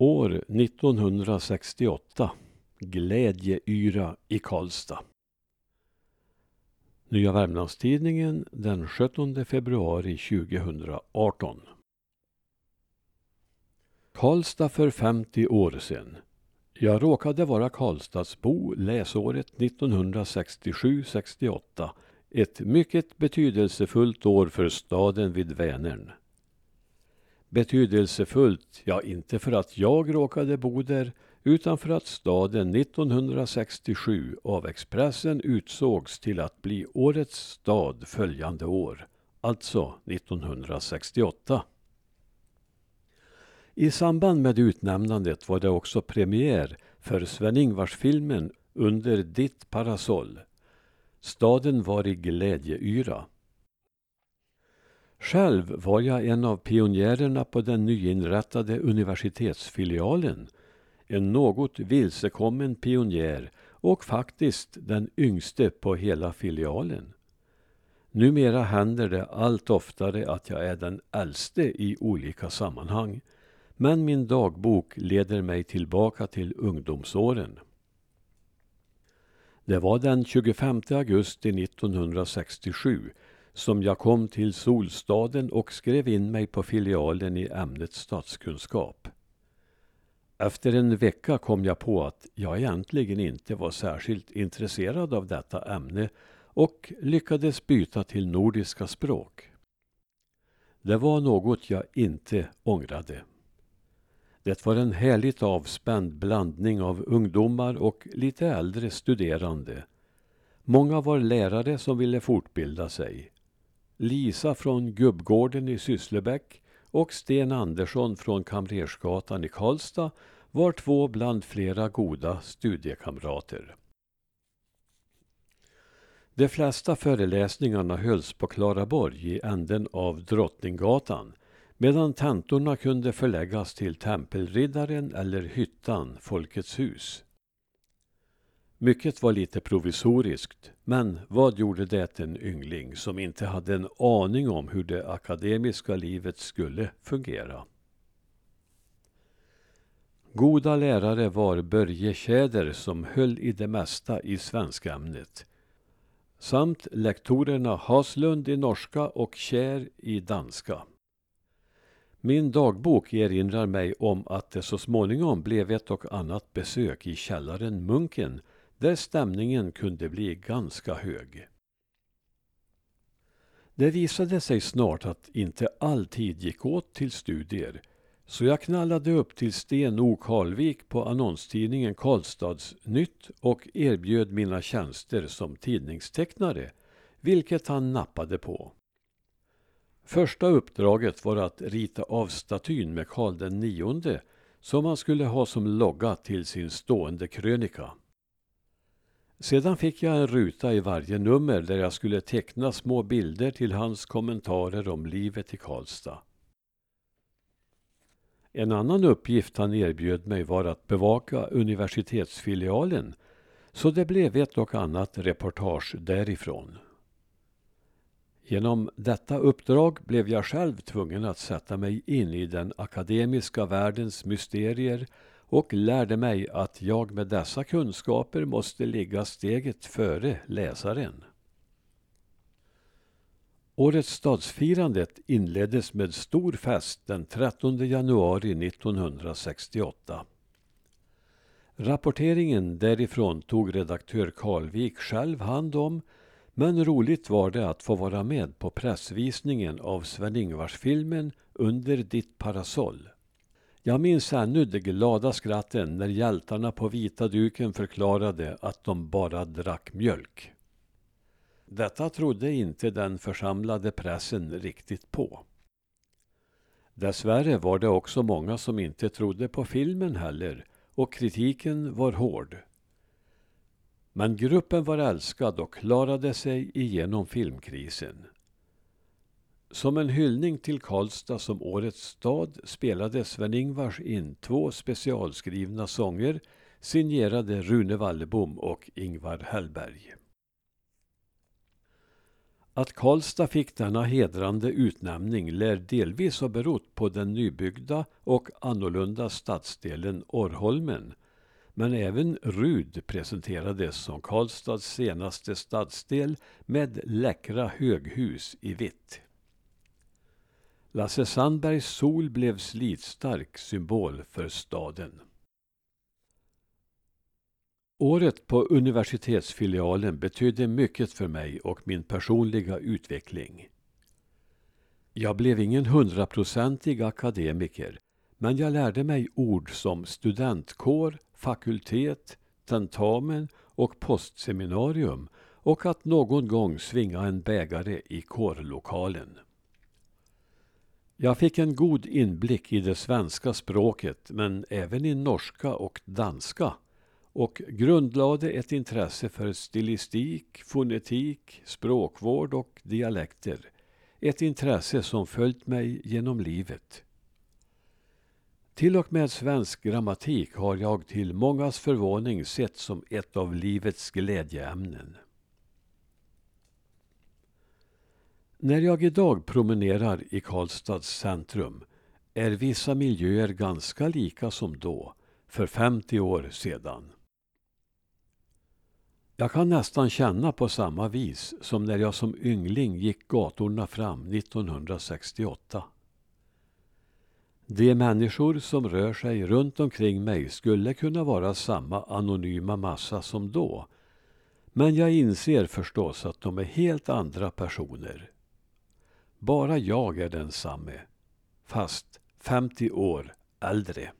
År 1968 Glädjeyra i Karlstad. Nya Värmlandstidningen den 17 februari 2018. Karlstad för 50 år sedan. Jag råkade vara Karlstadsbo läsåret 1967-68. Ett mycket betydelsefullt år för staden vid Vänern. Betydelsefullt, ja inte för att jag råkade bo där utan för att staden 1967 av Expressen utsågs till att bli årets stad följande år, alltså 1968. I samband med utnämnandet var det också premiär för Sven-Ingvars-filmen Under ditt parasoll. Staden var i glädjeyra. Själv var jag en av pionjärerna på den nyinrättade universitetsfilialen. En något vilsekommen pionjär och faktiskt den yngste på hela filialen. Numera händer det allt oftare att jag är den äldste i olika sammanhang. Men min dagbok leder mig tillbaka till ungdomsåren. Det var den 25 augusti 1967 som jag kom till Solstaden och skrev in mig på filialen i ämnet statskunskap. Efter en vecka kom jag på att jag egentligen inte var särskilt intresserad av detta ämne och lyckades byta till nordiska språk. Det var något jag inte ångrade. Det var en härligt avspänd blandning av ungdomar och lite äldre studerande. Många var lärare som ville fortbilda sig. Lisa från Gubbgården i Sysslebäck och Sten Andersson från Kamrersgatan i Karlstad var två bland flera goda studiekamrater. De flesta föreläsningarna hölls på Klaraborg i änden av Drottninggatan medan tentorna kunde förläggas till Tempelriddaren eller Hyttan, Folkets hus. Mycket var lite provisoriskt, men vad gjorde det en yngling som inte hade en aning om hur det akademiska livet skulle fungera? Goda lärare var Börje Tjäder som höll i det mesta i svenskämnet samt lektorerna Haslund i norska och Kjär i danska. Min dagbok erinrar mig om att det så småningom blev ett och annat besök i källaren Munken där stämningen kunde bli ganska hög. Det visade sig snart att inte all tid gick åt till studier så jag knallade upp till Sten O Karlvik på annonstidningen Karlstads Nytt och erbjöd mina tjänster som tidningstecknare, vilket han nappade på. Första uppdraget var att rita av statyn med Karl den nionde som han skulle ha som logga till sin stående krönika. Sedan fick jag en ruta i varje nummer där jag skulle teckna små bilder till hans kommentarer om livet i Karlstad. En annan uppgift han erbjöd mig var att bevaka universitetsfilialen så det blev ett och annat reportage därifrån. Genom detta uppdrag blev jag själv tvungen att sätta mig in i den akademiska världens mysterier och lärde mig att jag med dessa kunskaper måste ligga steget före läsaren. Årets stadsfirandet inleddes med stor fest den 13 januari 1968. Rapporteringen därifrån tog redaktör Karlvik själv hand om men roligt var det att få vara med på pressvisningen av Sven-Ingvars-filmen Under ditt parasoll. Jag minns ännu de glada skratten när hjältarna på vita duken förklarade att de bara drack mjölk. Detta trodde inte den församlade pressen riktigt på. Dessvärre var det också många som inte trodde på filmen heller och kritiken var hård. Men gruppen var älskad och klarade sig igenom filmkrisen. Som en hyllning till Karlstad som årets stad spelade Sven-Ingvars in två specialskrivna sånger signerade Rune Wallebom och Ingvar Hellberg. Att Karlstad fick denna hedrande utnämning lär delvis ha berott på den nybyggda och annorlunda stadsdelen Orrholmen. Men även Rud presenterades som Karlstads senaste stadsdel med läckra höghus i vitt. Lasse Sandbergs sol blev slitstark symbol för staden. Året på universitetsfilialen betydde mycket för mig och min personliga utveckling. Jag blev ingen hundraprocentig akademiker, men jag lärde mig ord som studentkår, fakultet, tentamen och postseminarium och att någon gång svinga en bägare i kårlokalen. Jag fick en god inblick i det svenska språket men även i norska och danska och grundlade ett intresse för stilistik, fonetik, språkvård och dialekter. Ett intresse som följt mig genom livet. Till och med svensk grammatik har jag till mångas förvåning sett som ett av livets glädjeämnen. När jag idag promenerar i Karlstads centrum är vissa miljöer ganska lika som då, för 50 år sedan. Jag kan nästan känna på samma vis som när jag som yngling gick gatorna fram 1968. De människor som rör sig runt omkring mig skulle kunna vara samma anonyma massa som då. Men jag inser förstås att de är helt andra personer. Bara jag är densamme, fast 50 år äldre.